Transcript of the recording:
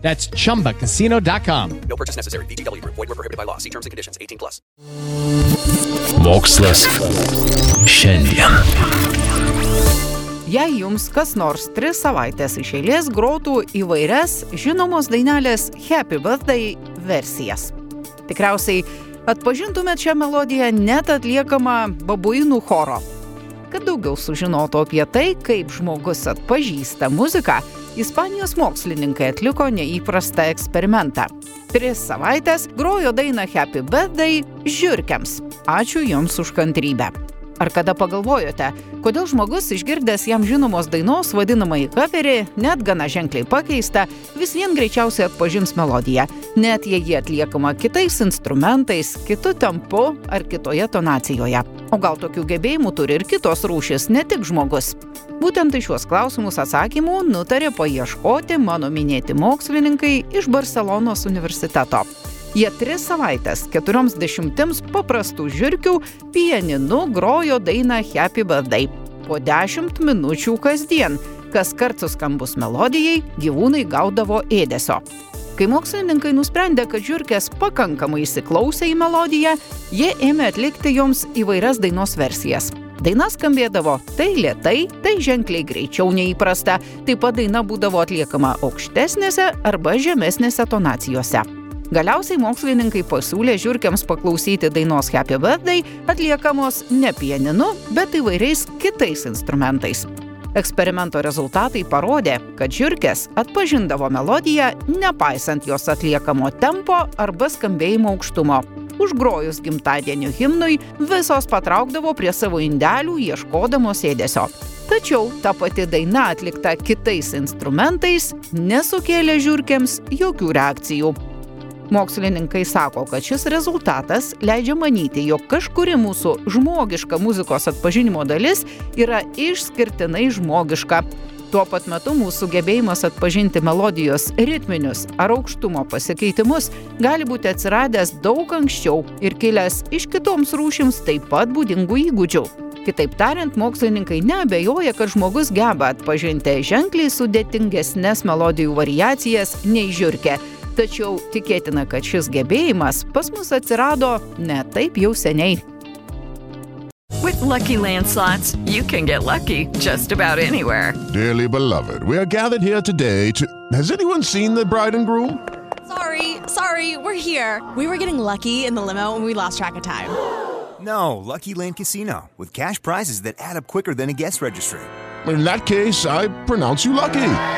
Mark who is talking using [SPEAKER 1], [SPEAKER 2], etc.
[SPEAKER 1] That's chumbacasino.com.
[SPEAKER 2] No purchase necessary. VGW Group. Void were prohibited by law. See terms and conditions. 18 plus.
[SPEAKER 3] Mokslas šiandien.
[SPEAKER 4] Jei jums kas nors tris savaitės iš eilės grotų įvairias žinomos dainelės Happy Birthday versijas. Tikriausiai atpažintumėt šią melodiją net atliekamą babuinų choro. Kad daugiau sužinotų apie tai, kaip žmogus atpažįsta muziką, Ispanijos mokslininkai atliko neįprastą eksperimentą. Tris savaitės grojo dainą Happy Birthday žiūrkiams. Ačiū Jums už kantrybę. Ar kada pagalvojote, kodėl žmogus išgirdęs jam žinomos dainos vadinamąjį coverį, net gana ženkliai pakeistą, vis vien greičiausiai atpažins melodiją, net jei ji atliekama kitais instrumentais, kitu tempu ar kitoje tonacijoje. O gal tokių gebėjimų turi ir kitos rūšis, ne tik žmogus? Būtent į šiuos klausimus atsakymų nutarė paieškoti mano minėti mokslininkai iš Barcelonos universiteto. Jie tris savaitės keturioms dešimtims paprastų žirkių pieninu grojo dainą Happy Birthday. Po dešimt minučių kasdien, kas kart suskambus melodijai, gyvūnai gaudavo ėdesio. Kai mokslininkai nusprendė, kad žiūrkės pakankamai įsiklausė į melodiją, jie ėmė atlikti joms įvairias dainos versijas. Daina skambėdavo tai lietai, tai ženkliai greičiau neįprasta, taip pat daina būdavo atliekama aukštesnėse arba žemesnėse tonacijose. Galiausiai mokslininkai pasiūlė žiūrkiams paklausyti dainos Happy Birthday atliekamos ne pieninu, bet įvairiais kitais instrumentais. Eksperimento rezultatai parodė, kad žiūrkės atpažindavo melodiją nepaisant jos atliekamo tempo arba skambėjimo aukštumo. Užgrojus gimtadienio himnui, visos patraukdavo prie savo indelių ieškodamos ėdesio. Tačiau ta pati daina atlikta kitais instrumentais nesukėlė žiūrkėms jokių reakcijų. Mokslininkai sako, kad šis rezultatas leidžia manyti, jog kažkuri mūsų žmogiška muzikos atpažinimo dalis yra išskirtinai žmogiška. Tuo pat metu mūsų gebėjimas atpažinti melodijos ritminius ar aukštumo pasikeitimus gali būti atsiradęs daug anksčiau ir kilęs iš kitoms rūšims taip pat būdingų įgūdžių. Kitaip tariant, mokslininkai neabejoja, kad žmogus geba atpažinti ženkliai sudėtingesnės melodijų variacijas nei žiūrkė tačiau tikėtina, kad šis gebėjimas pas mus atsirado ne taip jau seniai.
[SPEAKER 5] With Lucky Land slots, you can get lucky just about anywhere.
[SPEAKER 6] Dearly beloved, we are gathered here today to. Has anyone seen the bride and groom?
[SPEAKER 7] Sorry, sorry, we're here. We were getting lucky in the limo and we lost track of time.
[SPEAKER 8] No, Lucky Land Casino, with cash prizes that add up quicker than a guest registry.
[SPEAKER 6] In that case, I pronounce you lucky.